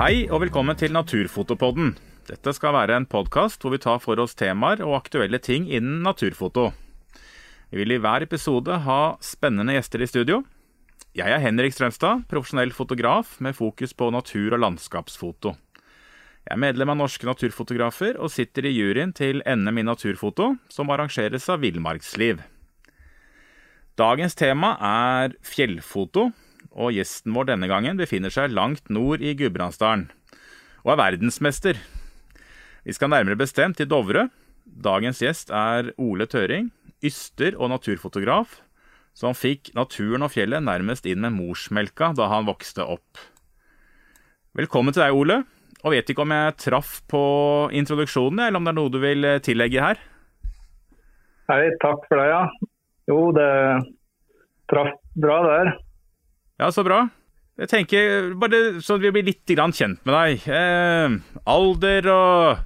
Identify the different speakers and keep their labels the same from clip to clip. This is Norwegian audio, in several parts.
Speaker 1: Hei og velkommen til Naturfotopodden. Dette skal være en podkast hvor vi tar for oss temaer og aktuelle ting innen naturfoto. Vi vil i hver episode ha spennende gjester i studio. Jeg er Henrik Strømstad, profesjonell fotograf med fokus på natur- og landskapsfoto. Jeg er medlem av Norske Naturfotografer og sitter i juryen til NM i naturfoto, som arrangeres av Villmarksliv. Dagens tema er fjellfoto, og gjesten vår denne gangen befinner seg langt nord i Gudbrandsdalen, og er verdensmester. Vi skal nærmere bestemt til Dovre. Dagens gjest er Ole Tøring, yster og naturfotograf, som fikk naturen og fjellet nærmest inn med morsmelka da han vokste opp. Velkommen til deg, Ole. Og vet ikke om jeg traff på introduksjonen, eller om det er noe du vil tillegge her?
Speaker 2: Hei, takk for det, ja. Jo, det traff bra der.
Speaker 1: Ja, så bra. Jeg tenker, bare så vi blir litt kjent med deg. Eh, alder og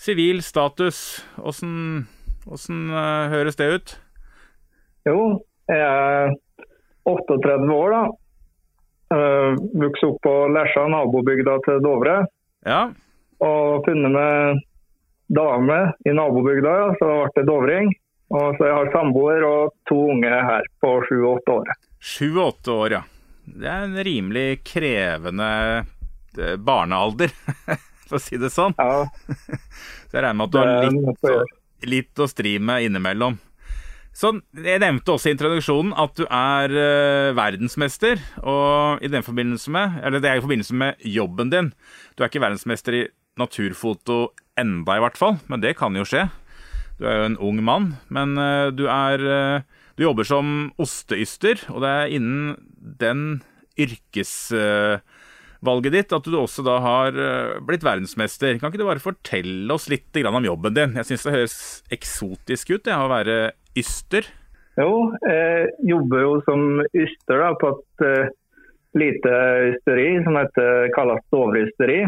Speaker 1: sivil status, åssen eh, høres det ut?
Speaker 2: Jo, jeg er 38 år, da. Uh, Vokste opp på Lesja, nabobygda til Dovre.
Speaker 1: Ja.
Speaker 2: Og funnet meg dame i nabobygda, ja, så ble det Dovring. Og så jeg har samboer og to unge her på sju og åtte år.
Speaker 1: Sju og åtte år, ja. Det er en rimelig krevende eh, barnealder, for å si det sånn.
Speaker 2: Ja.
Speaker 1: så jeg regner med at du har litt, litt å stri med innimellom. Så Jeg nevnte også i introduksjonen at du er uh, verdensmester. Og i den forbindelse med, eller det er i forbindelse med jobben din. Du er ikke verdensmester i naturfoto enda, i hvert fall. Men det kan jo skje. Du er jo en ung mann. Men uh, du er Du jobber som osteyster, og det er innen den yrkesvalget ditt at du også da har blitt verdensmester. Kan ikke du bare fortelle oss litt om jobben din? Jeg syns det høres eksotisk ut det, å være yster?
Speaker 2: Jo, jeg jobber jo som yster da, på et uh, lite ysteri som heter, kalles Dovreysteri.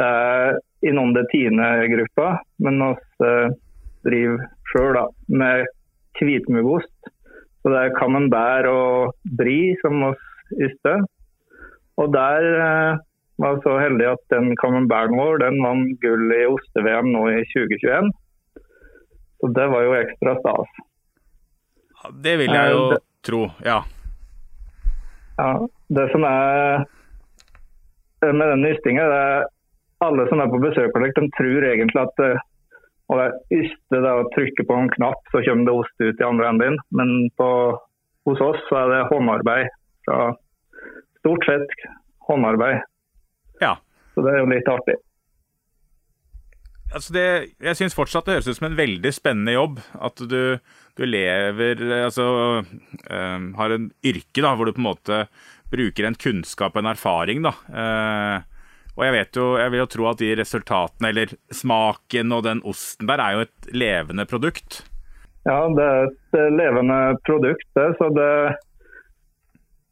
Speaker 2: Det er innom det tiende gruppa, men vi uh, driver sjøl med hvitmuggost. Så det er camembert og brie som vi yste. Og der eh, var jeg så heldig at den camemberten vår den vant gull i oste-VM nå i 2021. Så det var jo ekstra stas.
Speaker 1: Ja, det vil jeg jo det, tro, ja.
Speaker 2: Ja, Det som er med den ystingen, det er alle som er på besøk hos de tror egentlig at å Hvis det å trykke på en knapp, så kommer det ost ut i andre enden. Men på, hos oss så er det håndarbeid. Så stort sett håndarbeid.
Speaker 1: Ja.
Speaker 2: Så det er jo litt artig
Speaker 1: altså det, jeg syns fortsatt det høres ut som en veldig spennende jobb. At du, du lever Altså øh, har en yrke da, hvor du på en måte bruker en kunnskap og en erfaring. da. Uh, og jeg vet jo, jeg vil jo tro at de resultatene, eller smaken og den osten der, er jo et levende produkt.
Speaker 2: Ja, det er et levende produkt, det. Så det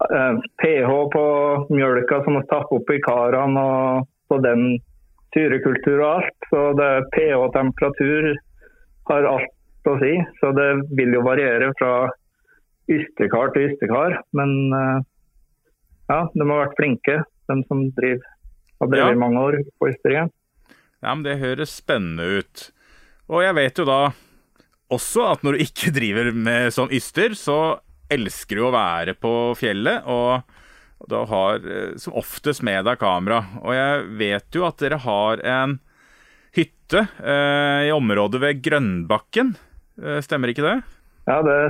Speaker 2: eh, pH på mjølka som er tappe opp i karene og på den syrekultur og alt. Så det pH-temperatur har alt å si. Så det vil jo variere fra ystekar til ystekar. Men eh, ja, de har vært flinke, de som driver, har drevet ja. mange år på ysteriet.
Speaker 1: Ja, men det høres spennende ut. Og jeg vet jo da også at når du ikke driver med sånn yster, så elsker du å være på fjellet. og du har eh, som oftest med deg kamera. Og jeg vet jo at dere har en hytte eh, i området ved Grønbakken. Eh, stemmer ikke det?
Speaker 2: Ja, det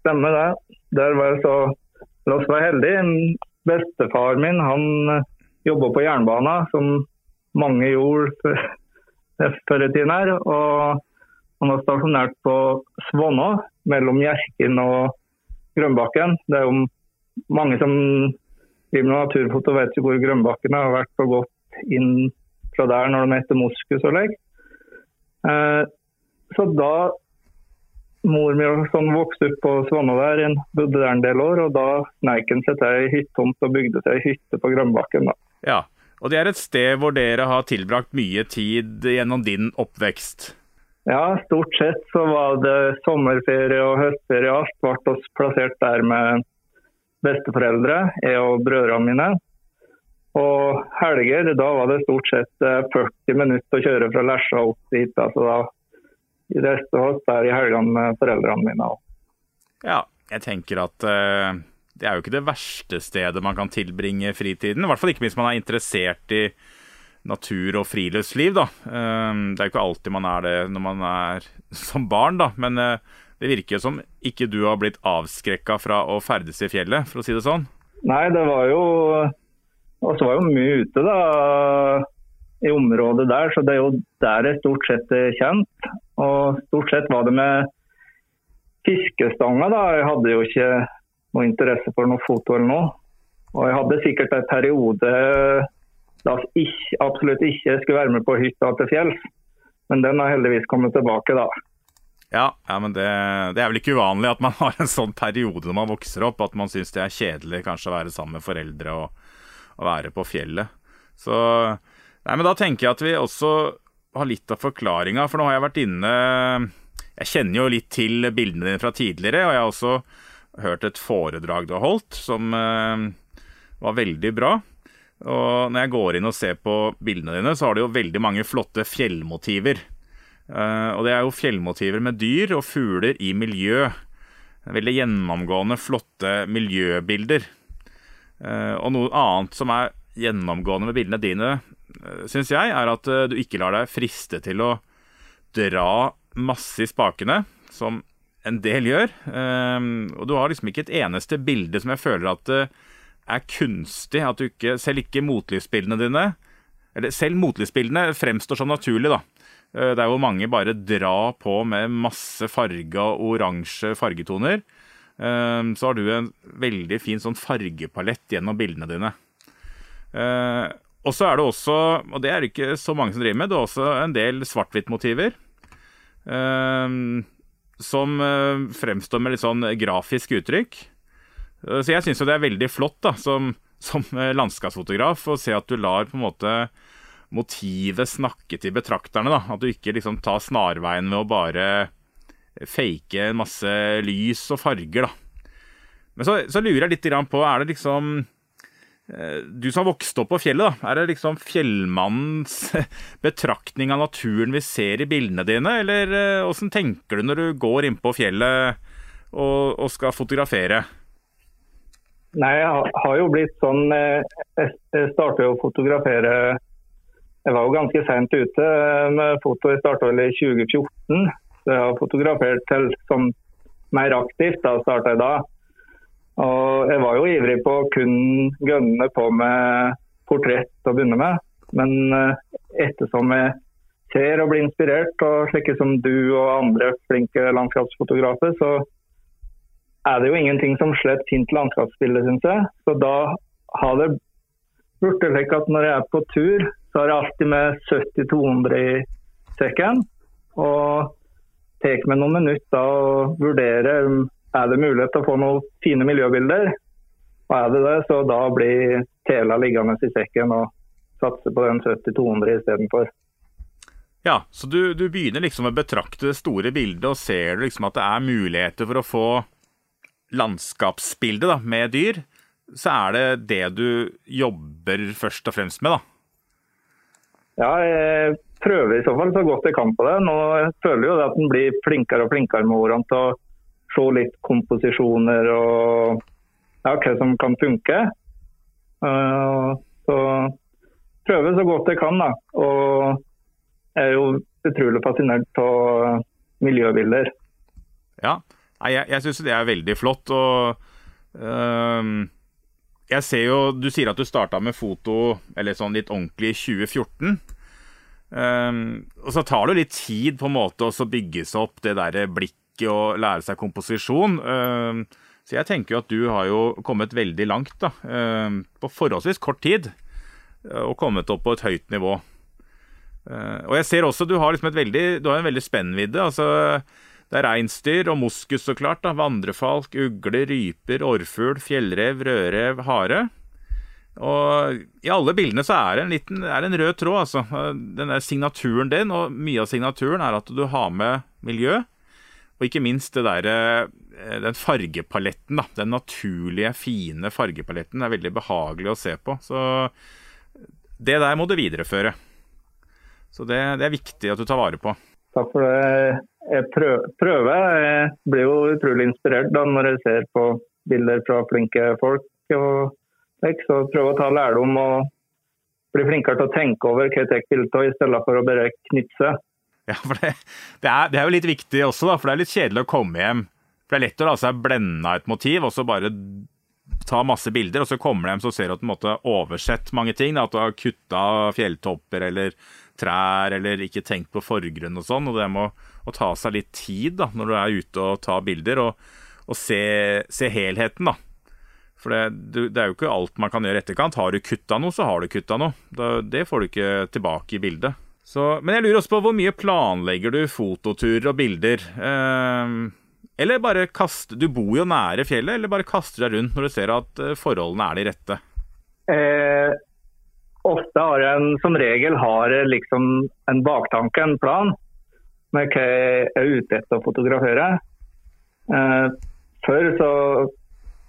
Speaker 2: stemmer det. Der var jeg så La oss være heldige. Bestefar min han eh, jobba på jernbana, som mange gjorde før i tiden her. Og han var stasjonert på Svånå, mellom Hjerkinn og Grønbakken. Det er jo mange som driver med naturfoto, vet jo hvor Grønbakken har vært på godt inn fra der når de heter Moskus og legg. Eh, så da mor mi sånn vokste opp på Svanå der, bodde der en del år, og da sneik han seg til ei hyttetomt og bygde seg ei hytte på Grønbakken. da.
Speaker 1: Ja, og det er et sted hvor dere har tilbrakt mye tid gjennom din oppvekst?
Speaker 2: Ja, stort sett så var det sommerferie og høstferie. Alt ble oss plassert der med besteforeldre, jeg og brødrene mine. Og helger, da var det stort sett 40 minutter å kjøre fra Lesja opp dit. altså da i vi oss der i helgene med foreldrene mine.
Speaker 1: Ja, jeg tenker at uh, det er jo ikke det verste stedet man kan tilbringe fritiden. I hvert fall ikke hvis man er interessert i natur og friluftsliv, da. Uh, det er jo ikke alltid man er det når man er som barn, da. Men uh, det virker jo som ikke du har blitt avskrekka fra å ferdes i fjellet, for å si det sånn?
Speaker 2: Nei, det var jo Og så var jo mye ute, da i området der, så det er jo der det stort sett er kjent. Og stort sett var det med fiskestanger, da. Jeg hadde jo ikke noe interesse for noe foto eller noe. Og jeg hadde sikkert en periode da jeg absolutt ikke skulle være med på hytta til fjells. Men den har heldigvis kommet tilbake, da.
Speaker 1: Ja, ja men det, det, er vel ikke uvanlig at man har en sånn periode når man vokser opp, at man syns det er kjedelig kanskje å være sammen med foreldre og, og være på fjellet. Så Nei, men Da tenker jeg at vi også har litt av forklaringa, for nå har jeg vært inne Jeg kjenner jo litt til bildene dine fra tidligere, og jeg har også hørt et foredrag du har holdt, som eh, var veldig bra. Og når jeg går inn og ser på bildene dine, så har du jo veldig mange flotte fjellmotiver. Eh, og det er jo fjellmotiver med dyr og fugler i miljø. Veldig gjennomgående flotte miljøbilder. Eh, og noe annet som er gjennomgående med bildene dine, syns jeg, er at du ikke lar deg friste til å dra masse i spakene, som en del gjør. Eh, og du har liksom ikke et eneste bilde som jeg føler at det er kunstig. At du ikke, selv ikke motlysbildene dine Eller selv motlysbildene fremstår som naturlig, da. Det er jo mange bare drar på med masse farge og oransje fargetoner. Så har du en veldig fin sånn fargepalett gjennom bildene dine. Og så er det også, og det er det ikke så mange som driver med, det er også en del svart-hvitt-motiver. Uh, som uh, fremstår med litt sånn grafisk uttrykk. Uh, så jeg syns jo det er veldig flott da, som, som landskapsfotograf å se at du lar på en måte motivet snakke til betrakterne. da, At du ikke liksom tar snarveien med å bare fake en masse lys og farger. da. Men så, så lurer jeg litt på, er det liksom Eh, du som har vokst opp på fjellet, da, er det liksom fjellmannens betraktning av naturen vi ser i bildene dine, eller eh, åssen tenker du når du går inn på fjellet og, og, skal fotografere?
Speaker 2: Nei, jeg har jo blitt sånn eh, Jeg startet å fotografere Jeg var jo ganske seint ute med foto. Jeg starta vel i 2014. Så jeg har fotografert til som mer aktivt. Da starta jeg da. Og jeg var jo ivrig på å kun gønne på med portrett å begynne med. Men eh, ettersom jeg ser og blir inspirert, og slike som du og andre flinke landskapsfotografer, så er det jo ingenting som slett fint landskapsbilde, syns jeg. Så da har det blitt slik at når jeg er på tur, så har jeg alltid med 70-200 i sekken. Og tar meg noen minutter og vurderer er det mulighet til å få noen fine miljøbilder. Og er det det, så da blir tela liggende i sekken og satse på den 70-200 istedenfor.
Speaker 1: Ja, så du, du, begynner liksom å betrakte det store bildet, og ser du liksom at det er muligheter for å få landskapsbildet da, med dyr, så er det det du jobber først og fremst med, da?
Speaker 2: Ja, jeg prøver i så fall så godt jeg kan på det. Nå føler jeg jo at en blir flinkere og flinkere med årene til å se litt komposisjoner og ja, hva som kan funke. Uh, så prøve så godt jeg kan, da. Og jeg er jo utrolig fascinert av miljøbilder.
Speaker 1: Ja, jeg, jeg syns det er veldig flott. og uh, jeg ser jo, Du sier at du starta med foto eller sånn litt ordentlig i 2014. Um, og så tar det litt tid på en måte å bygge seg opp det der blikket ikke å lære seg komposisjon. Eh, så jeg tenker jo at du har jo kommet veldig langt da, eh, på forholdsvis kort tid. Eh, og kommet opp på et høyt nivå. Og jeg ser også du har liksom veldig, du har en veldig spennvidde. altså det er reinsdyr og moskus, så klart. da, Vandrefalk, ugle, ryper, orrfugl, fjellrev, rødrev, hare. Og i alle bildene så er det en liten er det en rød tråd, altså. Den der signaturen din, og mye av signaturen er at du har med miljø. Og ikke minst der, eh, den fargepaletten. da, Den naturlige, fine fargepaletten er veldig behagelig å se på. Så det der må du videreføre. Så det, det, er viktig at du tar vare på.
Speaker 2: Takk for det. Jeg prøver. Jeg blir jo utrolig inspirert da når jeg ser på bilder fra flinke folk. og så prøve å ta lærdom og bli flinkere til å tenke over hva jeg tar bilde av, i stedet for å bare knipse.
Speaker 1: Ja, for det, det, er, det, er, jo litt viktig også, da, for det er litt kjedelig å komme hjem. For Det er lett å la seg blende av et motiv og så bare ta masse bilder, og så kommer de hjem så ser du at du måtte oversett mange ting. Da, at du har kutta fjelltopper eller trær eller ikke tenkt på forgrunn og sånn. Og det med å, ta seg litt tid da, når du er ute og tar bilder, og, og se, se, helheten, da. For det, det, er jo ikke alt man kan gjøre i etterkant. Har du kutta noe, så har du kutta noe. Da, det får du ikke tilbake i bildet. Så, men jeg lurer også på hvor mye planlegger du fototurer og bilder? Eh, eller bare kaste Du bor jo nære fjellet, eller bare kaster deg rundt når du ser at eh, forholdene er de rette?
Speaker 2: Eh, ofte har en, som regel har liksom en baktanke, en plan, med hva jeg er ute etter å fotografere. Eh, før så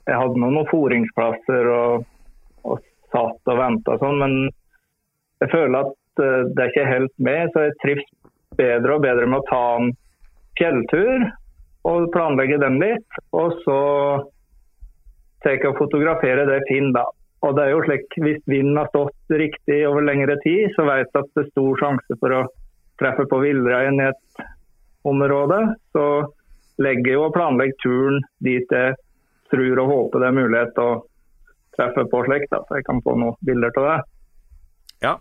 Speaker 2: jeg hadde noen foringsplasser og, og satt og venta sånn, men jeg føler at det er ikke helt med, så jeg trives bedre og bedre med å ta en fjelltur og planlegge den litt. Og så tar jeg og fotograferer det Finn, da. Og det er jo slik, Hvis vinden har stått riktig over lengre tid, så vet jeg at det er stor sjanse for å treffe på villrein i et område. Så legger jeg og planlegger turen dit jeg tror og håper det er mulighet å treffe på slikt. Så jeg kan få noen bilder av det.
Speaker 1: Ja,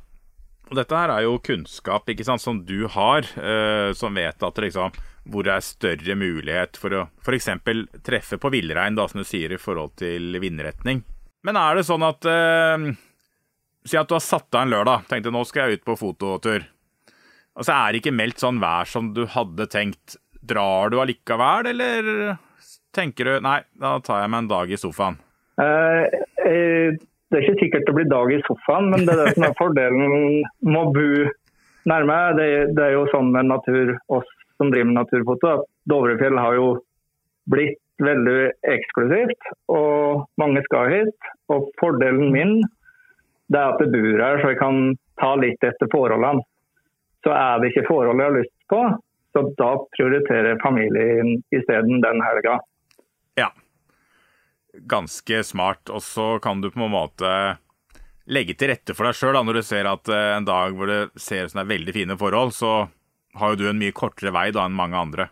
Speaker 1: og dette her er jo kunnskap ikke sant, som du har, eh, som vet at liksom, hvor det er større mulighet for å f.eks. treffe på villrein, som du sier, i forhold til vindretning. Men er det sånn at eh, Si at du har satt av en lørdag, tenkte nå skal jeg ut på fototur. Og så er det ikke meldt sånn vær som du hadde tenkt. Drar du allikevel, eller tenker du nei, da tar jeg meg en dag i sofaen?
Speaker 2: Uh, uh det er ikke sikkert det blir dag i sofaen, men det er det som er fordelen med å bo nærme. Det, det, er jo sånn med natur, oss som driver med naturfoto, at Dovrefjell har jo blitt veldig eksklusivt. Og mange skal hit. Og fordelen min det er at jeg bor her, så jeg kan ta litt etter forholdene. Så er det ikke forhold jeg har lyst på, så da prioriterer familien isteden den helga.
Speaker 1: Ganske smart. Og så kan du på en måte legge til rette for deg sjøl når du ser at eh, en dag hvor det ser ut som det er veldig fine forhold, så har jo du en mye kortere vei da enn mange andre.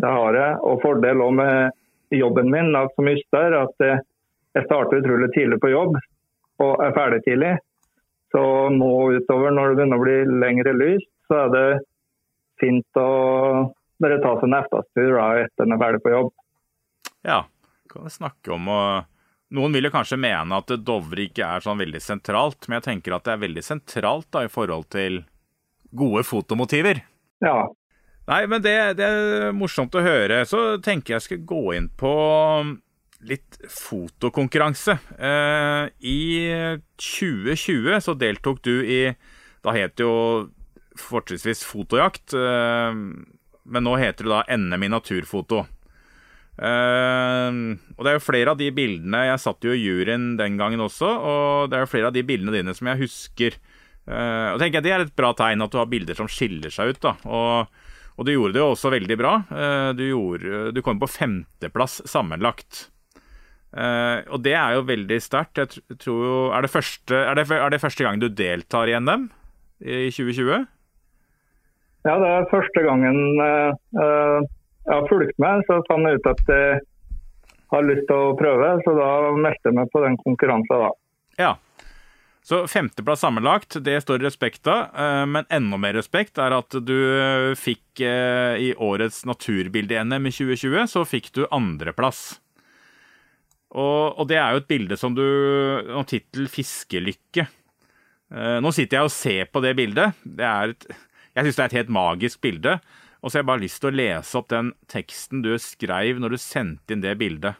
Speaker 2: Det har jeg, og fordel òg med jobben min at som yster, at jeg starter utrolig tidlig på jobb og er ferdig tidlig. Så nå utover, når det begynner å bli lengre lyst, så er det fint å bare ta seg en ettertur etter en er ferdig på jobb.
Speaker 1: Ja, kan vi snakke om å Noen vil jo kanskje mene at Dovre ikke er sånn veldig sentralt, men jeg tenker at det er veldig sentralt da i forhold til gode fotomotiver.
Speaker 2: Ja.
Speaker 1: Nei, men det, det er morsomt å høre. Så tenker jeg skal gå inn på litt fotokonkurranse. Eh, I 2020 så deltok du i Da het det jo fortrinnsvis Fotojakt, eh, men nå heter det da NM i naturfoto. Uh, og det er jo flere av de bildene Jeg satt jo i juryen den gangen også, og det er jo flere av de bildene dine som jeg husker. Uh, og tenker jeg Det er et bra tegn at du har bilder som skiller seg ut. da Og, og du gjorde det jo også veldig bra. Uh, du, gjorde, du kom på femteplass sammenlagt. og det er jo veldig sterkt. Jeg tror jo er det, første, er, det, er det første gang du deltar i NM i 2020?
Speaker 2: Ja, det er første gangen. Har fulgt med, så fant jeg ut at jeg har lyst til å prøve. Så da meldte jeg meg på den konkurransen, da.
Speaker 1: Ja. Så femteplass sammenlagt, det står respekt av. Eh, men enda mer respekt er at du fikk eh, i årets naturbilde-NM i 2020, så fikk du andreplass. Og, og det er jo et bilde som du Og tittel 'Fiskelykke'. Eh, nå sitter jeg og ser på det bildet. Det er et, jeg syns det er et helt magisk bilde. Og så har jeg bare lyst til å lese opp den teksten du skrev når du sendte inn det bildet.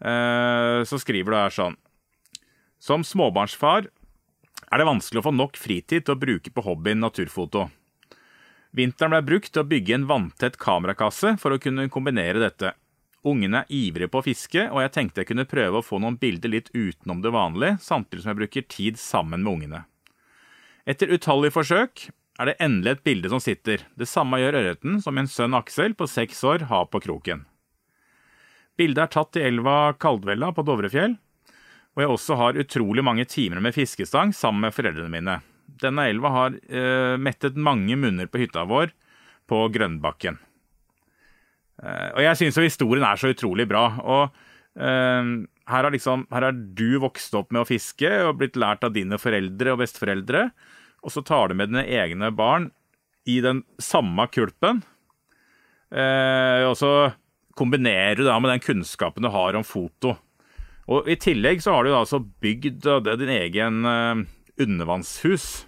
Speaker 1: Eh, så skriver du her sånn Som småbarnsfar er det vanskelig å få nok fritid til å bruke på hobbyen naturfoto. Vinteren ble brukt til å bygge en vanntett kamerakasse for å kunne kombinere dette. Ungene er ivrige på å fiske, og jeg tenkte jeg kunne prøve å få noen bilder litt utenom det vanlige, samtidig som jeg bruker tid sammen med ungene. Etter utallige forsøk er det endelig et bilde som sitter. Det samme gjør ørreten som min sønn Aksel på seks år har på kroken. Bildet er tatt i elva Kaldvella på Dovrefjell, og jeg også har utrolig mange timer med fiskestang sammen med foreldrene mine. Denne elva har eh, mettet mange munner på hytta vår på Grønbakken. Eh, og jeg syns jo historien er så utrolig bra. Og eh, her, har liksom, du vokst opp med å fiske og blitt lært av dine foreldre og besteforeldre, og så tar du med dine egne barn i den samme kulpen. Eh, og så kombinerer du da med den kunnskapen du har om foto. Og I tillegg så har du da altså bygd din egen uh, undervannshus.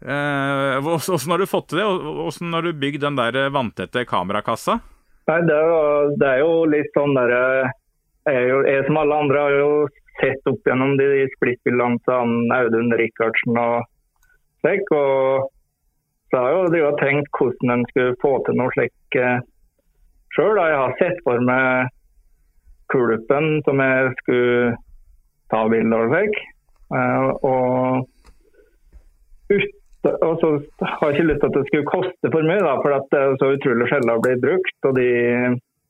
Speaker 1: Hvordan uh, har du fått til det? Hvordan har du bygd den der vanntette kamerakassa?
Speaker 2: Nei, det, er, det er jo litt sånn derre jeg, jeg, som alle andre har jo sett opp gjennom de splittbildene til Audun Rikardsen og slik. Og så har jeg jo tenkt hvordan en skulle få til noe slikt uh, sjøl. Jeg har sett for meg kulpen som jeg skulle ta bilde av. Uh, og, ut, og så har jeg ikke lyst til at det skulle koste for mye, da, for det er så utrolig sjelden blir brukt. Og de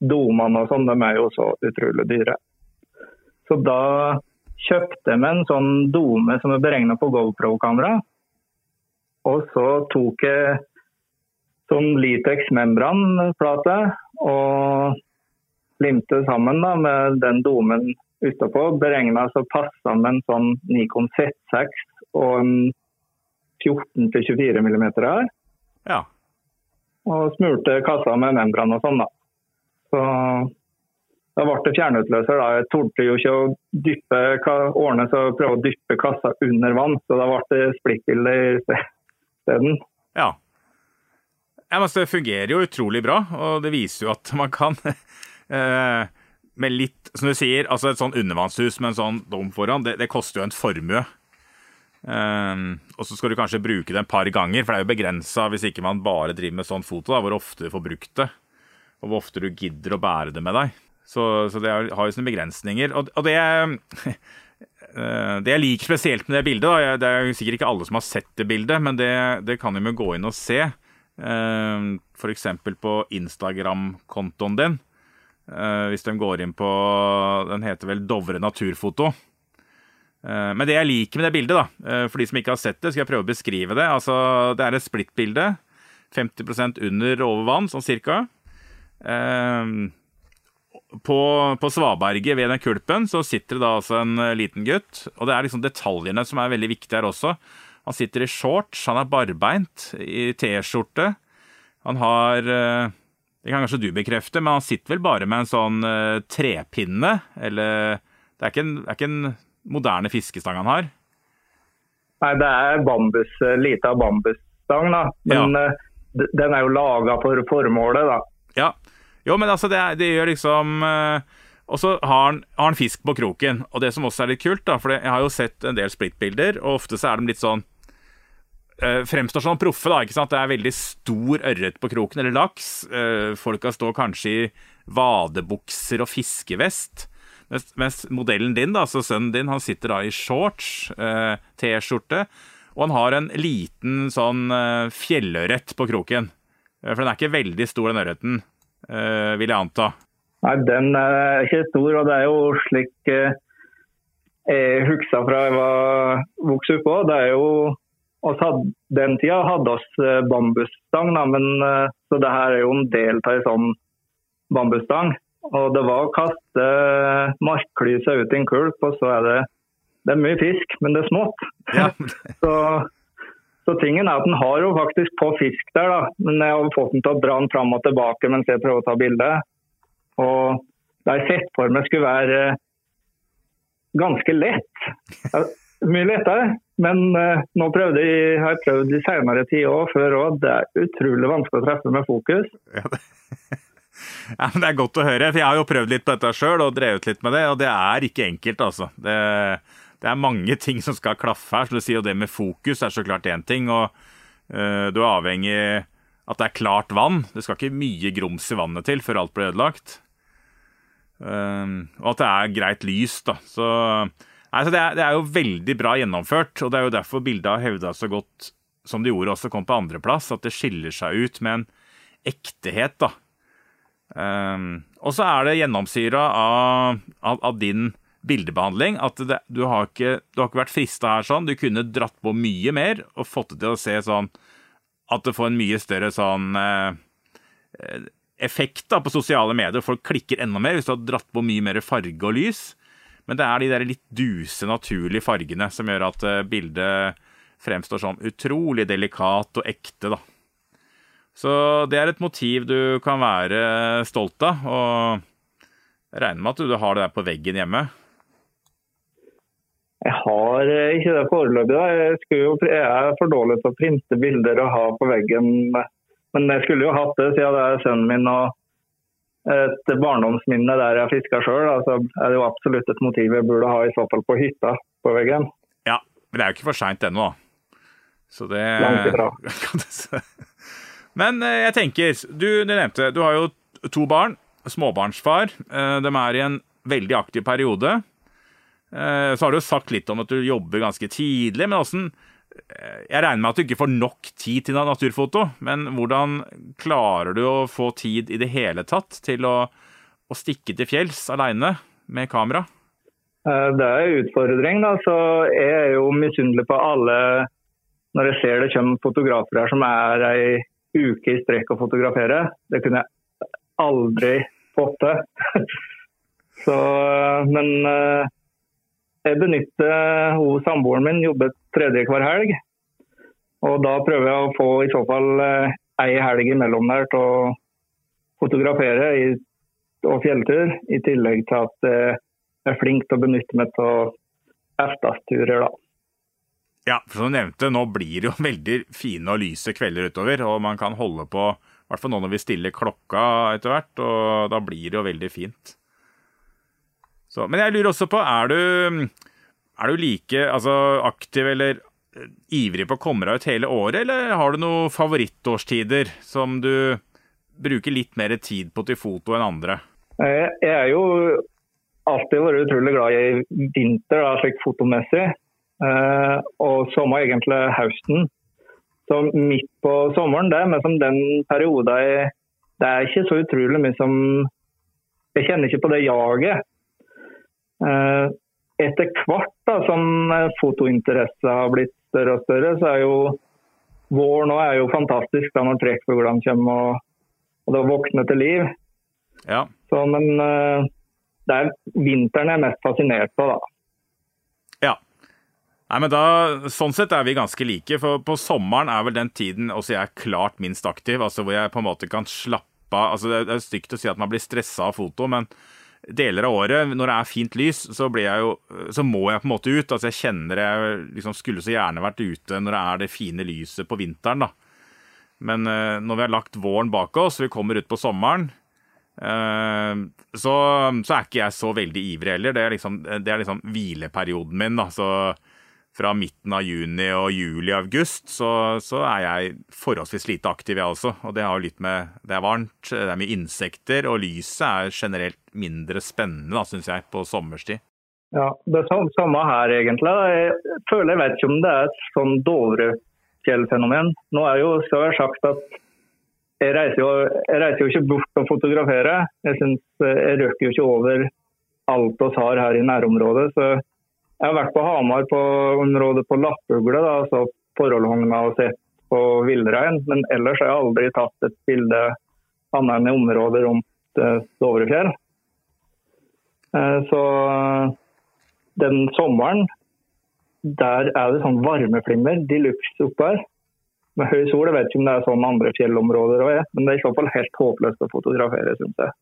Speaker 2: domene og sånn, de er jo så utrolig dyre. Så da kjøpte jeg meg en sånn dome som er beregna på GoPro-kamera. Og så tok jeg sånn Litex membranplate og limte sammen da, med den domen utapå. Beregna så passa med en sånn Nikon Z6 og en 14-24 mm her.
Speaker 1: Ja.
Speaker 2: Og smurte kassa med membran og sånn, da. Så da ble det fjernutløser. da. Jeg torde jo ikke å dyppe, ordne så prøve å dyppe kassa under vann, så da ble det splittbilde isteden.
Speaker 1: Ja. ja men det fungerer jo utrolig bra, og det viser jo at man kan Eh, med litt, som du sier, altså et sånn undervannshus med en sånn dom foran, det, det koster jo en formue. Um, og så skal du kanskje bruke det en par ganger, for det er jo begrensa hvis ikke man bare driver med sånn foto, da, hvor ofte du får brukt det. Og hvor ofte du gidder å bære det med deg. Så, så det har jo sine begrensninger. Og, og det, det jeg liker spesielt med det bildet, da, det er sikkert ikke alle som har sett det bildet, men det, det kan jo gå inn og se. F.eks. på Instagram-kontoen din Uh, hvis de går inn på Den heter vel Dovre naturfoto. Men det jeg liker med det bildet, da, for de som ikke har sett det, skal jeg prøve å beskrive det. Altså, det er et splittbilde. 50% under over vann, sånn cirka. På, på, svaberget ved den kulpen så sitter det da altså en liten gutt. Og det er liksom detaljene som er veldig viktige her også. Han sitter i shorts, han er barbeint, i T-skjorte. Han har det kan kanskje du bekrefte, men han sitter vel bare med en sånn uh, trepinne? Eller Det er ikke en, er ikke en moderne fiskestang han har?
Speaker 2: Nei, det er bambus, lite lita bambusstang, da. Men ja. den er jo laga for formålet, da.
Speaker 1: Jo, men altså, det, det gjør liksom og så har han, har han, fisk på kroken. Og det som også er litt kult, da, for jeg har jo sett en del splittbilder, og ofte så er de litt sånn uh, fremstår som proffe. da, ikke sant? Det er veldig stor ørret på kroken, eller laks. Uh, folka står kanskje i vadebukser og fiskevest. Mens, mens, modellen din, da, altså sønnen din, han sitter da i shorts, uh, T-skjorte, og han har en liten sånn uh, fjellørret på kroken. for den er ikke veldig stor, den ørreten, vil jeg anta.
Speaker 2: Nei, den er ikke stor, og det er jo slik jeg husker fra jeg var vokste opp. Det er jo hadde, Den tida hadde oss eh, bambusstang, men, eh, så det her er jo en del av en sånn bambusstang. Og det var å kaste markklysa ut i en kulp, og så er det, det er mye fisk, men det er smått. Ja. så, så, tingen er at den har jo faktisk på fisk der, da. Men jeg har fått den til å dra den fram og tilbake mens jeg prøver å ta bilde. Og det jeg sett for meg skulle være ganske lett. Mye lettere. Men uh, nå prøvde jeg, har jeg prøvd i senere tid òg, før òg. Det er utrolig vanskelig å treffe med fokus.
Speaker 1: Ja, det. ja, men det er godt å høre. for Jeg har jo prøvd litt på dette sjøl og drevet litt med det, og det er ikke enkelt, altså. Det, det er mange ting som skal klaffe her. så du sier, og Det med fokus er så klart én ting. og uh, Du er avhengig at det er klart vann. Det skal ikke mye grums i vannet til før alt blir ødelagt. Uh, og at det er greit lys, da. Så, altså det, er, det, er, jo veldig bra gjennomført, og det er jo derfor bildet har hevda så godt som det gjorde, også kom på andreplass, at det skiller seg ut med en ektehet, da. Uh, og så er det gjennomsyra av, av, av, din bildebehandling. At det, du, har ikke, du, har ikke, vært frista her sånn. Du kunne dratt på mye mer og fått det til å se sånn At det får en mye større sånn eh, effekt da, på sosiale medier. Folk klikker enda mer hvis du har dratt på mye mer farge og lys. Men det er de der litt duse, naturlige fargene som gjør at eh, bildet fremstår som utrolig delikat og ekte, da. Så det er et motiv du kan være stolt av, og jeg regner med at du har det der på veggen hjemme?
Speaker 2: Jeg har eh, ikke det foreløpig. Jeg, jeg er for dårlig til å printe bilder og ha på veggen men jeg skulle jo hatt det siden det er sønnen min og et barndomsminne der jeg fiska sjøl. Altså, er det jo absolutt et motiv jeg burde ha i så fall på hytta på veggen.
Speaker 1: Ja, men det er jo ikke for seint ennå. Så det
Speaker 2: Langt ifra.
Speaker 1: men eh, jeg tenker, du, du, nevnte du har jo to barn. Småbarnsfar. Eh, de er i en veldig aktiv periode. Eh, så har du sagt litt om at du jobber ganske tidlig, men åssen jeg regner med at du ikke får nok tid til naturfoto, men hvordan klarer du å få tid i det hele tatt til å, å stikke til fjells aleine med kamera?
Speaker 2: Eh, det er en utfordring. da, så Jeg er jo misunnelig på alle når jeg ser det kommer fotografer her som er ei uke i strekk å fotografere. Det kunne jeg aldri fått til. så, men eh, jeg benytter hun samboeren min jobber tredje hver helg. Og da prøver jeg å få i så fall eh, ei helg imellom der til å fotografere i, og fjelltur, i tillegg til at jeg er flink til å benytte meg av eftesturer, da.
Speaker 1: Ja, for som du nevnte, nå blir det jo veldig fine og lyse kvelder utover. Og man kan holde på, i hvert fall nå når vi stiller klokka etter hvert, og da blir det jo veldig fint. Så, men jeg lurer også på, er du, er du like altså, aktiv eller eh, ivrig på å komme deg ut hele året, eller har du noen favorittårstider som du bruker litt mer tid på til foto enn andre?
Speaker 2: Jeg er jo alltid vært utrolig glad i vinter, da, slik fotomessig. Eh, og sommer egentlig høsten. Så midt på sommeren, det er som den perioden Det er ikke så utrolig mye som Jeg kjenner ikke på det jaget. Eh, etter hvert da, som fotointeresse har blitt større og større, så er jo vår nå er jo fantastisk da når trekkfuglene kommer og, og det våkner til liv.
Speaker 1: Ja.
Speaker 2: Så, men eh, det er vinteren jeg er mest fascinert på, da.
Speaker 1: Ja. Nei, men da, Sånn sett er vi ganske like. For på sommeren er vel den tiden også jeg er klart minst aktiv. altså Hvor jeg på en måte kan slappe av. altså Det er stygt å si at man blir stressa av foto, men deler av året, når det er fint lys, så, jo, så, må jeg på en måte ut. Altså jeg kjenner jeg liksom skulle så gjerne vært ute når det er det fine lyset på vinteren, da. Men uh, når vi har lagt våren bak oss, vi kommer ut på sommeren, uh, så, så, er ikke jeg så veldig ivrig heller. Det er liksom, det er liksom hvileperioden min, da. Så fra midten av juni og juli-august, så, så, er jeg forholdsvis lite aktiv, jeg også. Og det har jo litt med Det er varmt, det er mye insekter, og lyset er generelt mindre spennende, syns jeg, på sommerstid.
Speaker 2: Ja, det er samme her, egentlig. Jeg føler jeg vet ikke om det er et sånn Dovrefjell-fenomen. Nå er jo skal jeg sagt at jeg reiser, jo, jeg reiser jo ikke bort og fotograferer. Jeg, synes, jeg røkker jo ikke over alt vi har her i nærområdet. så jeg har vært på Hamar på området på lappugle, altså Forholdhogna og sett på villrein. Men ellers har jeg aldri tatt et bilde annet enn i området rundt eh, Dovrefjell. Eh, så den sommeren, der er det sånn varmeflimmer de luxe oppe her. Med høy sol, jeg vet ikke om det er sånn andre fjellområder òg er, men det er i så fall helt håpløst å fotografere, syns jeg.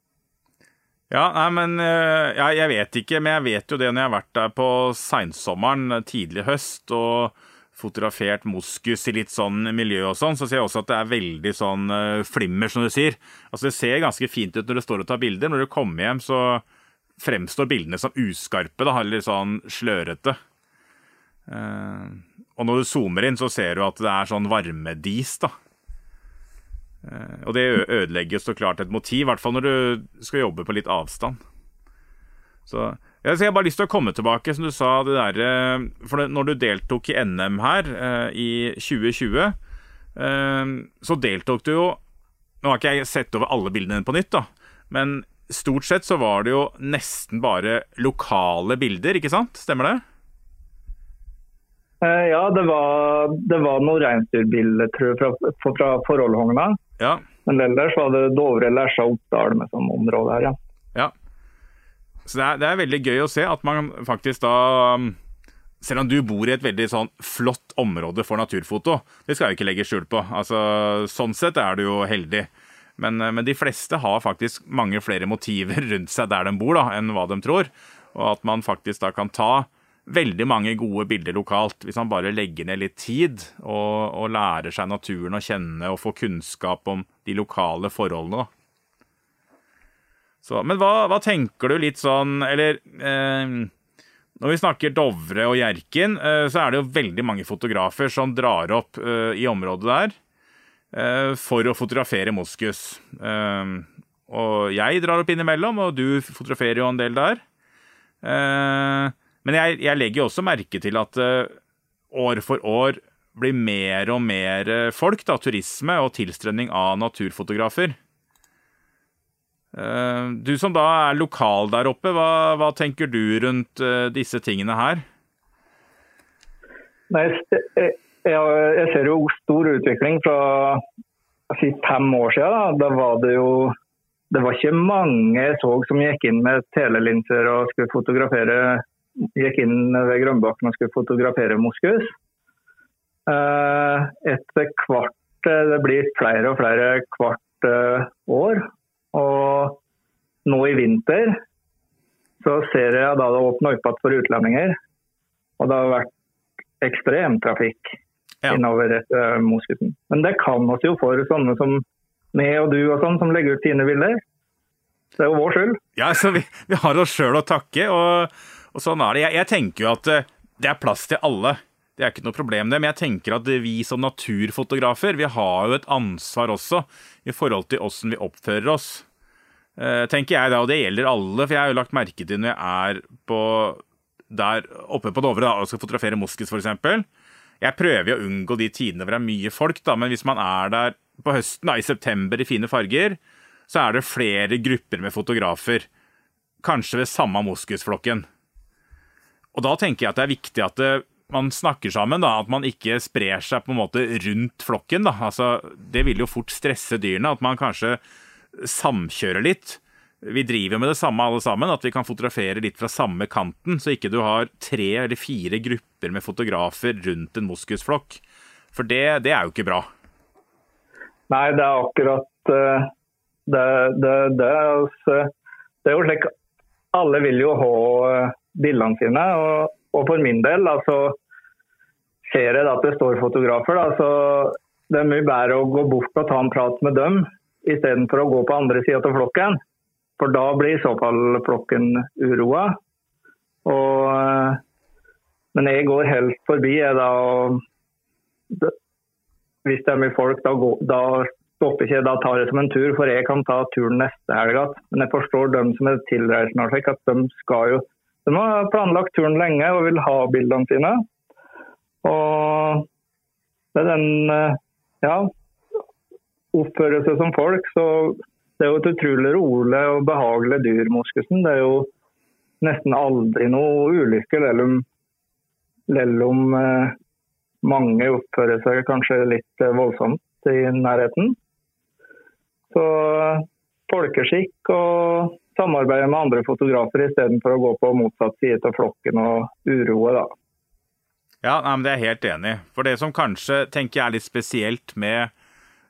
Speaker 1: Ja, nei, men eh, ja, Jeg vet ikke, men jeg vet jo det når jeg har vært der på seinsommeren, tidlig høst, og fotografert moskus i litt sånn miljø og sånn, så ser jeg også at det er veldig sånn uh, flimmer, som du sier. Altså Det ser ganske fint ut når du står og tar bilder. Når du kommer hjem, så fremstår bildene som uskarpe, da, eller sånn slørete. Uh, og når du zoomer inn, så ser du at det er sånn varmedis, da. Eh, og det ødelegger så klart et motiv, i hvert fall når du skal jobbe på litt avstand. Så jeg har bare lyst til å komme tilbake, som du sa, det derre For når du deltok i NM her i 2020, så deltok du jo Nå har ikke jeg sett over alle bildene på nytt, da, men stort sett så var det jo nesten bare lokale bilder, ikke sant? Stemmer det?
Speaker 2: Eh, ja, det var, det var noen reinsdyrbilder tror jeg, fra, fra Forholdhogna.
Speaker 1: Ja.
Speaker 2: Men ellers var det Dovre, Lesja, Oppdal med sånn område her, ja.
Speaker 1: ja. Så det er, det er, veldig gøy å se at man faktisk da Selv om du bor i et veldig sånn flott område for naturfoto, det skal jeg ikke legge skjul på. Altså, sånn sett er du jo heldig. Men, eh, men, de fleste har faktisk mange flere motiver rundt seg der de bor, da, enn hva de tror. Og at man faktisk da kan ta veldig mange gode bilder lokalt, hvis man bare legger ned litt tid og, og lærer seg naturen å kjenne og få kunnskap om de lokale forholdene. Så, men hva, hva, tenker du litt sånn Eller eh, når vi snakker Dovre og Hjerkinn, eh, så er det jo veldig mange fotografer som drar opp eh, i området der. Eh, for å fotografere moskus. Eh, og jeg drar opp innimellom, og du fotograferer jo en del der. Eh, men jeg, jeg legger jo også merke til at år for år blir mer og mer folk, da, turisme og tilstrømning av naturfotografer. Du som da er lokal der oppe, hva, hva tenker du rundt disse tingene her?
Speaker 2: Nei, jeg ser jo stor utvikling fra si, fem år siden. Da var det jo det var ikke mange jeg så som gikk inn med telelinser og skulle fotografere gikk inn ved Grønbakken og skulle fotografere moskus. Eh, etter hvert Det blir flere og flere hvert eh, år. Og nå i vinter så ser jeg da det åpner opp igjen for utlendinger. Og det har vært ekstremtrafikk ja. innover etter moskusen. Men det kan oss jo for sånne som meg og du og sånn, som legger ut fine bilder. Det er jo vår skyld.
Speaker 1: Ja, så vi, vi har oss sjøl å takke, og, og, sånn er det. Jeg, jeg, tenker jo at eh, det er plass til alle. Det er ikke noe problem, det, men jeg tenker at vi som naturfotografer vi har jo et ansvar også i forhold til åssen vi oppfører oss. Eh, tenker jeg da, og det gjelder alle, for jeg har jo lagt merke til når jeg er på der oppe på Dovre da, og skal fotografere moskus, f.eks. Jeg prøver jo å unngå de tidene hvor det er mye folk, da, men hvis man er der på høsten, da, i september i fine farger, så er det flere grupper med fotografer. Kanskje ved samme moskusflokken. Og da tenker jeg at det er viktig at det, man snakker sammen, da, at man ikke sprer seg på en måte rundt flokken. Da. Altså, det vil jo fort stresse dyrene, at man kanskje samkjører litt vi driver med det samme alle sammen, at vi kan fotografere litt fra samme kanten, så ikke du har tre eller fire grupper med fotografer rundt en moskusflokk. For det, det er jo ikke bra.
Speaker 2: Nei, det er akkurat eh, det, det, er, det er jo slik Alle vil jo ha eh, bildene sine. Og, og for min del, altså ser jeg at det står fotografer, da, så det er mye bedre å gå bort og ta en prat med dem istedenfor å gå på andre sida av flokken. For da blir i så fall flokken uroa. Og, eh, men jeg går helt forbi. Jeg, da, hvis det er mye folk, da, går, da stopper ikke Da tar jeg som en tur, for jeg kan ta turen neste helg igjen. Men jeg forstår dem som er tilreisende, at de skal jo de har planlagt turen lenge og vil ha bildene sine. Og er den eh, ja, oppfører som folk, så det er jo et utrolig rolig og behagelig dyr, moskusen. Det er jo nesten aldri noe ulykke, selv om eh, mange oppfører seg kanskje litt eh, voldsomt i nærheten. Så folkeskikk og samarbeide med andre fotografer istedenfor å gå på motsatt side av flokken og uroe, da.
Speaker 1: Ja, nei, men Det er jeg helt enig. For det som kanskje tenker jeg er litt spesielt med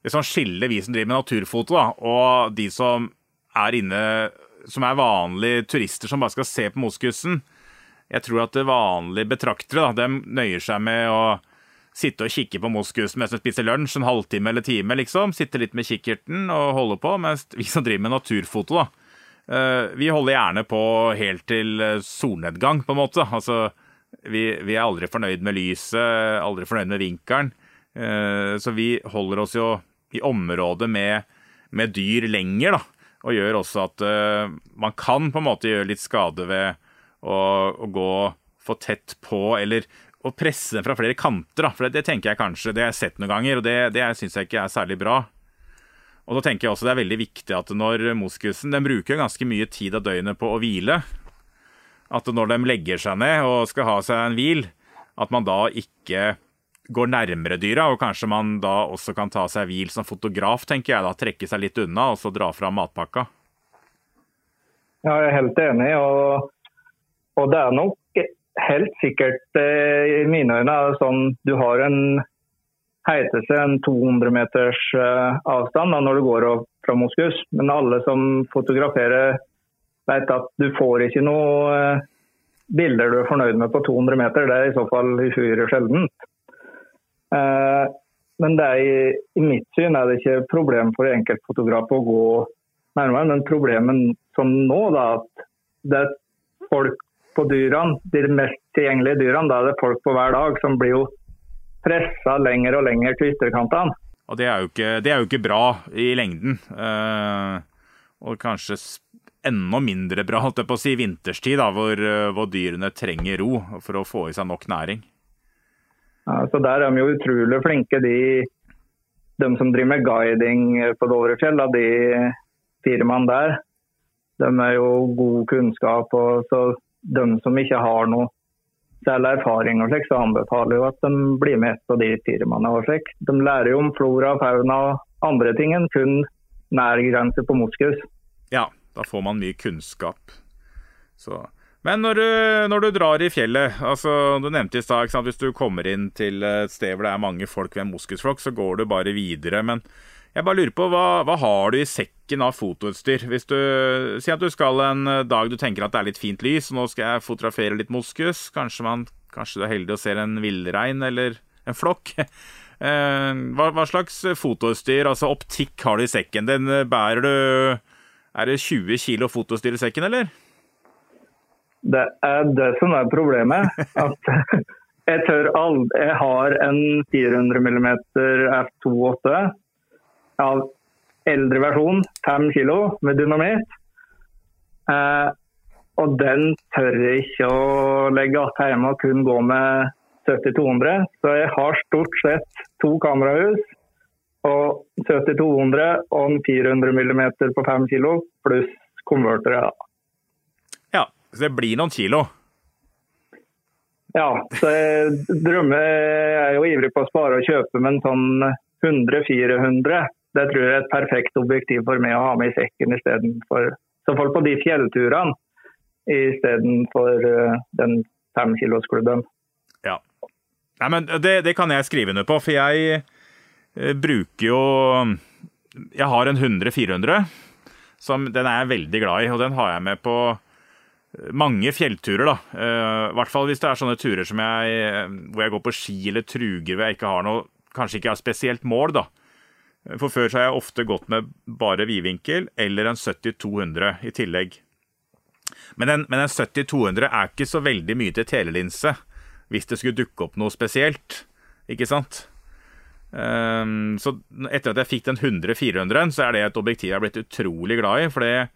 Speaker 1: det som skiller vi som driver med naturfoto, da, og de som er inne som er vanlige turister som bare skal se på moskusen. Jeg tror at det vanlige betraktere da, de nøyer seg med å sitte og kikke på moskusen mens de spiser lunsj en halvtime eller time. liksom, Sitte litt med kikkerten og holde på. Mens vi som driver med naturfoto, da, vi holder gjerne på helt til eh, solnedgang, på en måte. Altså, vi, vi er aldri fornøyd med lyset, aldri fornøyd med vinkelen. Eh, så vi holder oss jo i området med, med dyr lenger, da. Og gjør også at man kan på en måte gjøre litt skade ved å, å gå for tett på, eller å presse den fra flere kanter. Da. For det, det, tenker jeg kanskje, det har jeg sett noen ganger, og det, det syns jeg ikke er særlig bra. Og da tenker jeg også det er veldig viktig at når moskusen Den bruker ganske mye tid av døgnet på å hvile. At når de legger seg ned og skal ha seg en hvil, at man da ikke går nærmere dyra, og kanskje man da også kan ta seg hvil som fotograf, tenker jeg da. Trekke seg litt unna og så dra fram matpakka.
Speaker 2: Ja, jeg er helt enig. Og, og det er nok helt sikkert eh, i mine øyne sånn du har en heitelse, en 200 meters eh, avstand da, når du går fra moskus. Men alle som fotograferer vet at du får ikke noe eh, bilder du er fornøyd med på 200 meter. Det er i så fall uhyre sjeldent. Eh, men det er, i mitt syn er det ikke problem for enkeltfotograf å gå nærmere. Men problemet som nå, da, at det er folk på dyrene, de mest tilgjengelige dyrene, da er det folk på hver dag som blir jo pressa lenger og lenger til ytterkantene.
Speaker 1: Og det er, ikke, det er jo ikke bra i lengden. Eh, og kanskje enda mindre bra holdt jeg på å si, vinterstid, da, hvor, hvor dyrene trenger ro for å få i seg nok næring.
Speaker 2: Ja, så Der er de jo utrolig flinke, de, de som driver med guiding på Dovrefjell. De firmaene der. De er jo god kunnskap. og så De som ikke har noe særlig erfaring, og slik, så anbefaler jo at de blir med et av de firmaene. og slik. De lærer jo om flora, fauna og andre ting enn kun nærgrense på moskus.
Speaker 1: Ja, da får man mye kunnskap. Så men når du, når du, drar i fjellet altså Du nevnte i stad hvis du kommer inn til et sted hvor det er mange folk ved en moskusflokk, så går du bare videre. Men jeg bare lurer på, hva, hva har du i sekken av fotoutstyr? Hvis du Si at du skal en dag du tenker at det er litt fint lys, og nå skal jeg fotografere litt moskus. Kanskje, man, kanskje du er heldig og ser en villrein eller en flokk. Eh, hva, hva, slags fotoutstyr, altså optikk, har du i sekken? Den bærer du Er det 20 kilo fotoutstyr i sekken, eller?
Speaker 2: Det er det som er problemet. At jeg tør aldri Jeg har en 400 mm F28 av eldre versjon, 5 kg med dynamitt. Eh, og den tør jeg ikke å legge igjen hjemme og kun gå med 70-200. Så jeg har stort sett to kamerahus og 70-200 og en 400 mm på 5 kg pluss konvertere.
Speaker 1: Ja, Så det blir noen kilo?
Speaker 2: Ja, så jeg drømmer Jeg er jo ivrig på å spare og kjøpe, men sånn 100-400 det tror jeg er et perfekt objektiv for meg å ha med i sekken istedenfor Så folk på de fjellturene istedenfor uh, den femkilosklubben.
Speaker 1: Ja. Nei, men det, det, kan jeg skrive under på, for jeg uh, bruker jo Jeg har en 100-400. Som, den er jeg veldig glad i, og den har jeg med på mange fjellturer, da. Uh, I hvert fall hvis det er sånne turer som jeg, eh, hvor jeg går på ski eller truger hvor jeg ikke har noe Kanskje ikke har spesielt mål, da. For før så har jeg ofte gått med bare vidvinkel eller en 70-200 i tillegg. Men en, men en 70-200 er ikke så veldig mye til telelinse hvis det skulle dukke opp noe spesielt, ikke sant? Um, så etter at jeg fikk den 100-400, så er det et objektiv jeg har blitt utrolig glad i. For det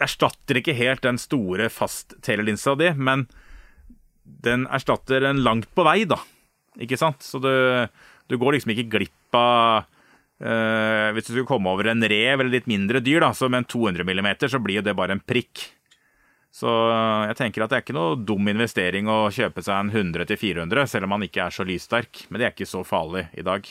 Speaker 1: erstatter ikke helt den store fast-telelinsa di, men den erstatter en langt på vei, da. Ikke sant? Så du, du går liksom ikke glipp av uh, Hvis du skulle komme over en rev eller litt mindre dyr, da, så med en 200 mm, så blir jo det bare en prikk. Så jeg tenker at det er ikke noe dum investering å kjøpe seg en 100-400, selv om man ikke er så lyssterk. Men det er ikke så farlig i dag.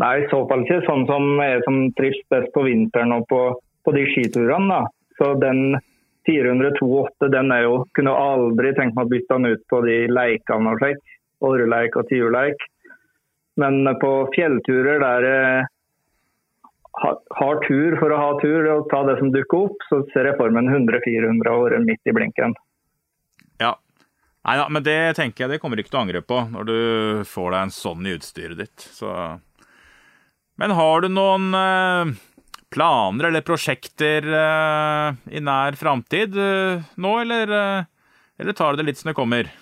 Speaker 2: Nei, i så fall ikke sånn som jeg som trives best på vinteren og på på de skiturene. da. Så den 428 den er jo, kunne aldri tenkt meg å bytte den ut på de leikene og slik. Åreleik og tiurleik. Men på fjellturer der jeg har tur for å ha tur og ta det som dukker opp, så ser jeg for meg en 100-400 år midt i blinken.
Speaker 1: Ja. Nei da, men det tenker jeg det kommer ikke til å angre på når du får deg en sånn i utstyret ditt. Så Men har du noen eh planer eller prosjekter uh, i nær framtid nå, eller, eller, tar du det litt som det kommer?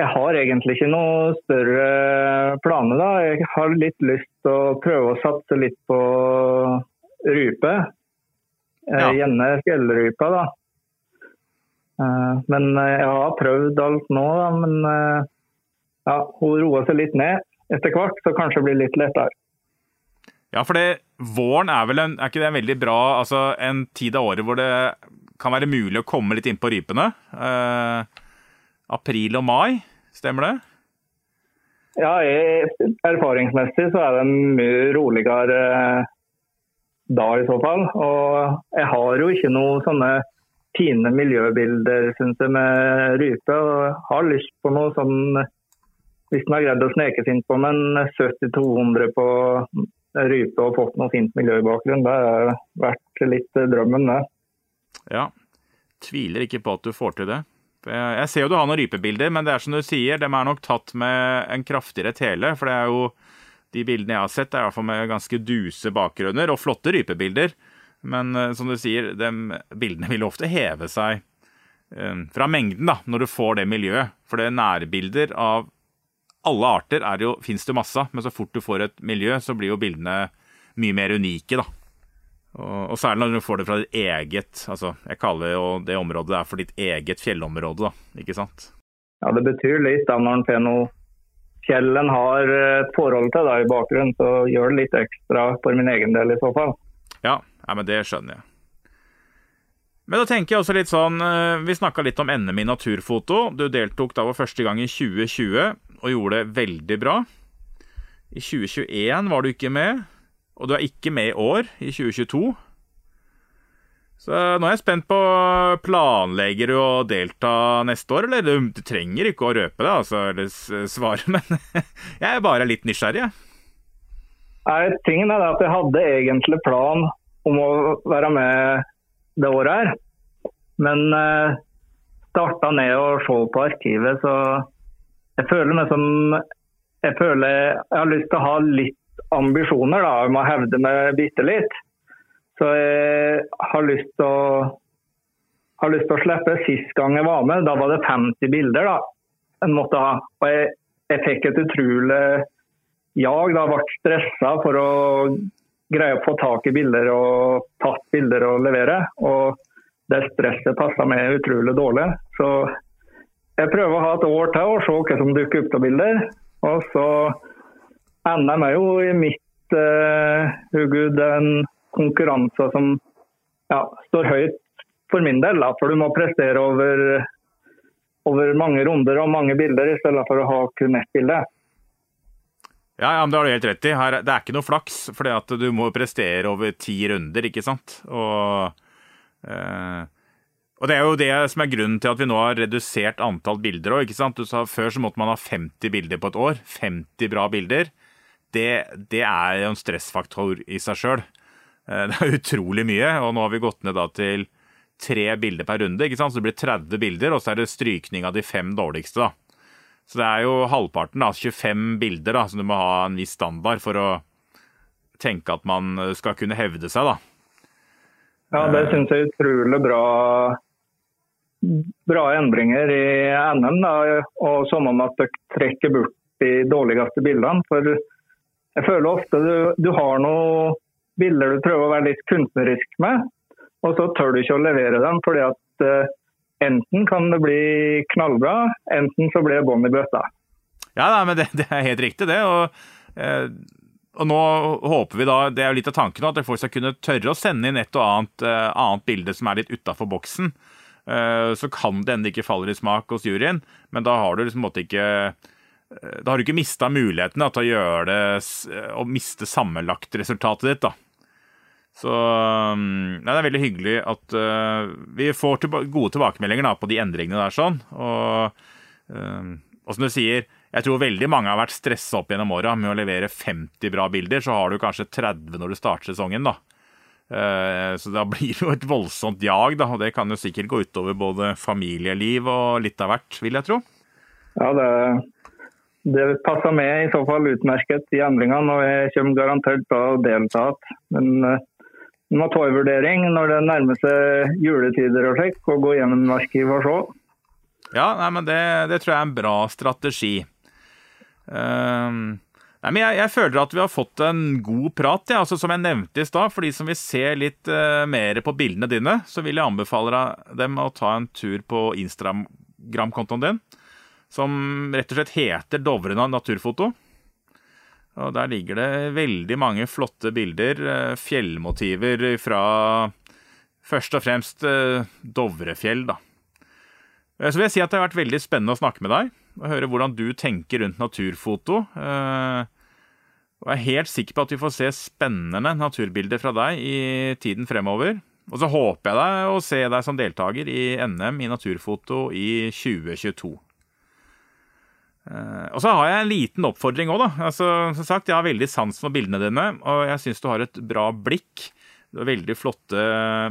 Speaker 2: Jeg har egentlig ikke noe større planer. da. Jeg har litt lyst til å prøve å satse litt på rype. Eh,
Speaker 1: Ja.
Speaker 2: Gjerne fjellrypa, da. Eh, Men eh, jeg har prøvd alt nå, da. Men ja, hun roer seg litt ned etter hvert, så kanskje det blir litt lettere.
Speaker 1: Ja, for det, våren er vel en, er ikke det en veldig bra altså en tid av året hvor det kan være mulig å komme litt inn på rypene? Eh, april og mai, stemmer det?
Speaker 2: Ja, jeg, erfaringsmessig så er det en mye roligere eh, da i så fall. Og jeg har jo ikke noe sånne fine miljøbilder, syns jeg, med rype. Og jeg har lyst på noe sånn Hvis en har greid å sneke seg inn på med en 70-200 på rype og fått noe fint miljø i bakgrunnen, det har vært litt drømmen, det.
Speaker 1: Ja. Tviler ikke på at du får til det. For Jeg, ser jo du har noen rypebilder, men det er som du sier, dem er nok tatt med en kraftigere tele. For det er jo de bildene jeg har sett, er iallfall med ganske duse bakgrunner og flotte rypebilder. Men eh, som du sier, dem bildene vil ofte heve seg eh, fra mengden da, når du får det miljøet. For det er nærbilder av alle arter er jo, finnes det masse av, men så fort du får et miljø, så blir jo bildene mye mer unike, da. Og, særlig når du får det fra ditt eget altså Jeg kaller jo det området der for ditt eget fjellområde, da. Ikke sant?
Speaker 2: Ja, Det betyr litt da når en får noe fjell en har et forhold til da, i bakgrunnen, så gjør det litt ekstra for min egen del i så fall.
Speaker 1: Ja, ja men det skjønner jeg. Men da tenker jeg også litt sånn eh, Vi snakka litt om NM i naturfoto. Du deltok da for første gang i 2020 og gjorde det veldig bra. I 2021 var du ikke med, og du er ikke med i år, i 2022. Så nå er jeg spent på Planlegger du å delta neste år, eller? Du, trenger ikke å røpe det, altså, eller svare, men jeg er bare litt nysgjerrig.
Speaker 2: Nei, tingen er at jeg hadde egentlig plan om å være med det året her. Men eh, starta ned og så på arkivet, så jeg føler meg som Jeg føler jeg har lyst til å ha litt ambisjoner da, om å hevde meg bitte litt. Så jeg har lyst til å har lyst til å slippe sist gang jeg var med. Da var det 50 bilder da, en måtte ha. Og jeg, jeg fikk et utrolig jag. Da ble stressa for å greie å få tak i bilder og tatt bilder og levere. Og det stresset passa meg utrolig dårlig. Så jeg prøver å ha et år til og se hva som dukker opp av bilder. Og så ender jeg jo i mitt uh, hugud en konkurranse som ja, står høyt for min del. Da, for du må prestere over, over mange runder og mange bilder i stedet for å ha kun ett bilde.
Speaker 1: Ja, ja, men det har du helt rett i. Her, det er ikke noe flaks, for du må prestere over ti runder, ikke sant? Og, eh, og det er jo det som er grunnen til at vi nå har redusert antall bilder òg, Før så måtte man ha 50 bilder på et år. 50 bra bilder. Det, det er jo en stressfaktor i seg sjøl. Det er utrolig mye, og nå har vi gått ned da til tre bilder per runde, ikke sant? Så det blir 30 bilder, og så er det strykning av de fem dårligste, da. Så det er jo halvparten, da, 25 bilder, da, som du må ha en viss standard for å tenke at man skal kunne hevde seg, da.
Speaker 2: Ja, det syns jeg er utrolig bra, bra endringer i NM. Da, og som om at dere trekker bort de dårligste bildene. For jeg føler ofte du, du har noen bilder du prøver å være litt kunstnerisk med, og så tør du ikke å levere dem fordi at uh, enten kan det bli knallbra, enten så blir det bånn i bøtta.
Speaker 1: Ja, nei, men det, det er helt riktig, det. Og, eh, og nå håper vi da, det er jo litt av tanken, at folk skal kunne tørre å sende inn et og annet, eh, annet bilde som er litt utafor boksen. Så kan det hende ikke faller i smak hos juryen, men da har du liksom måtte ikke da har du ikke mista muligheten til å gjøre det og miste sammenlagt resultatet ditt. da. Så um, nei, det er veldig hyggelig at uh, vi får tilba gode tilbakemeldinger da, på de endringene der. sånn. Og, uh, og som du sier, jeg tror veldig mange har vært stressa opp gjennom åra med å levere 50 bra bilder. Så har du kanskje 30 når du starter sesongen. da. Uh, så da blir det jo et voldsomt jag, da, og det kan jo sikkert gå utover både familieliv og litt av hvert, vil jeg tro.
Speaker 2: Ja, det, det passer med i så fall utmerket i endringene, og jeg kommer garantert til å delta igjen. Men må ta en vurdering når det nærmer seg juletider og slik, og gå gjennom arkivet og se.
Speaker 1: Ja, nei, men det, det, tror jeg er en bra strategi. Uh, nei, men jeg, jeg, føler at vi har fått en god prat. Ja. Altså, som jeg nevnte i stad, for de som vil se litt uh, mer på bildene dine, så vil jeg anbefale dem å ta en tur på Instagram-kontoen din, som rett og slett heter Dovrena naturfoto. Og Der ligger det veldig mange flotte bilder, uh, fjellmotiver fra først og fremst uh, Dovrefjell, da. Så vil jeg si at det har vært veldig spennende å snakke med deg og høre hvordan du tenker rundt naturfoto. Eh, og jeg er helt sikker på at vi får se spennende naturbilder fra deg i tiden fremover. Og så håper jeg deg å se deg som deltaker i NM i naturfoto i 2022. Eh, og så har jeg en liten oppfordring òg, da. Altså, som sagt, jeg har veldig sans for bildene dine, og jeg syns du har et bra blikk. Du har veldig flotte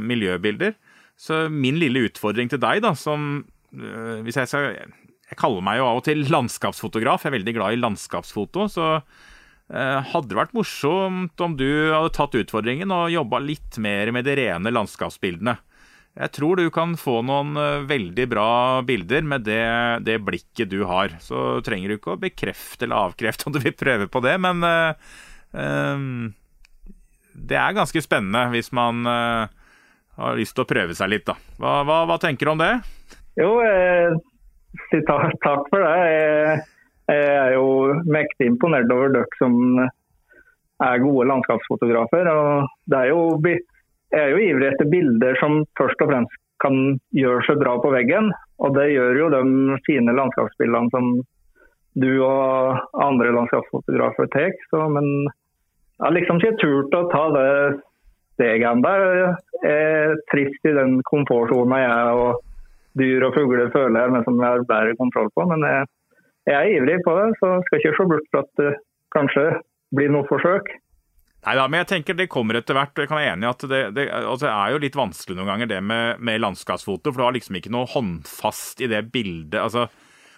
Speaker 1: miljøbilder. Så min lille utfordring til deg, da, som eh, Hvis jeg skal jeg kaller meg jo av og til landskapsfotograf. Jeg er veldig glad i landskapsfoto. Så eh, hadde det vært morsomt om du hadde tatt utfordringen og jobba litt mer med de rene landskapsbildene. Jeg tror du kan få noen eh, veldig bra bilder med det, det, blikket du har. Så trenger du ikke å bekrefte eller avkrefte om du vil prøve på det, men uh, um, det er ganske spennende hvis man uh, har lyst til å prøve seg litt, da. Hva, hva, hva tenker du om det?
Speaker 2: Jo, eh, takk for det. Jeg, jeg er jo mektig imponert over dere som er gode landskapsfotografer. og det er jo, Jeg er jo ivrig etter bilder som først og fremst kan gjøre seg bra på veggen. Og det gjør jo de fine landskapsbildene som du og andre landskapsfotografer tar. Men jeg har liksom ikke turt å ta det steget ennå. Jeg er trist i den komfortsona jeg og dyr og fugler føler jeg, men som jeg har bedre kontroll på. Men jeg, jeg, er ivrig på det, så skal ikke se bort fra at det kanskje blir noe forsøk.
Speaker 1: Nei da, men jeg tenker det kommer etter hvert. og jeg kan være enig i at det, det, altså er jo litt vanskelig noen ganger det med, med, landskapsfoto, for du har liksom ikke noe håndfast i det bildet. altså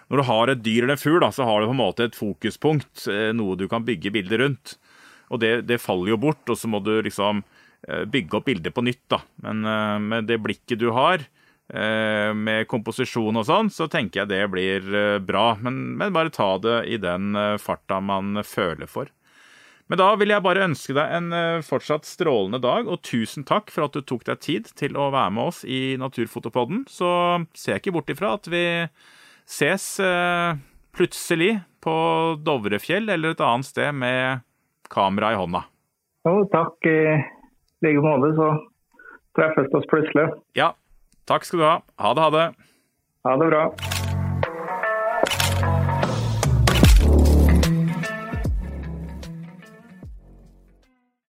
Speaker 1: Når du har et dyr eller en fugl, så har du på en måte et fokuspunkt, eh, noe du kan bygge bildet rundt. Og det, det faller jo bort, og så må du liksom eh, bygge opp bildet på nytt. da. Men eh, med det blikket du har, med komposisjon og sånn, så tenker jeg det blir bra. Men, men, bare ta det i den farta man føler for. Men da vil jeg bare ønske deg en fortsatt strålende dag, og tusen takk for at du tok deg tid til å være med oss i Naturfotopodden. Så ser jeg ikke bort ifra at vi ses plutselig på Dovrefjell eller et annet sted med kamera i hånda.
Speaker 2: Jo, takk i like måte, så treffes oss plutselig.
Speaker 1: Ja, Takk skal du ha. Ha det, ha det.
Speaker 2: Ha det bra.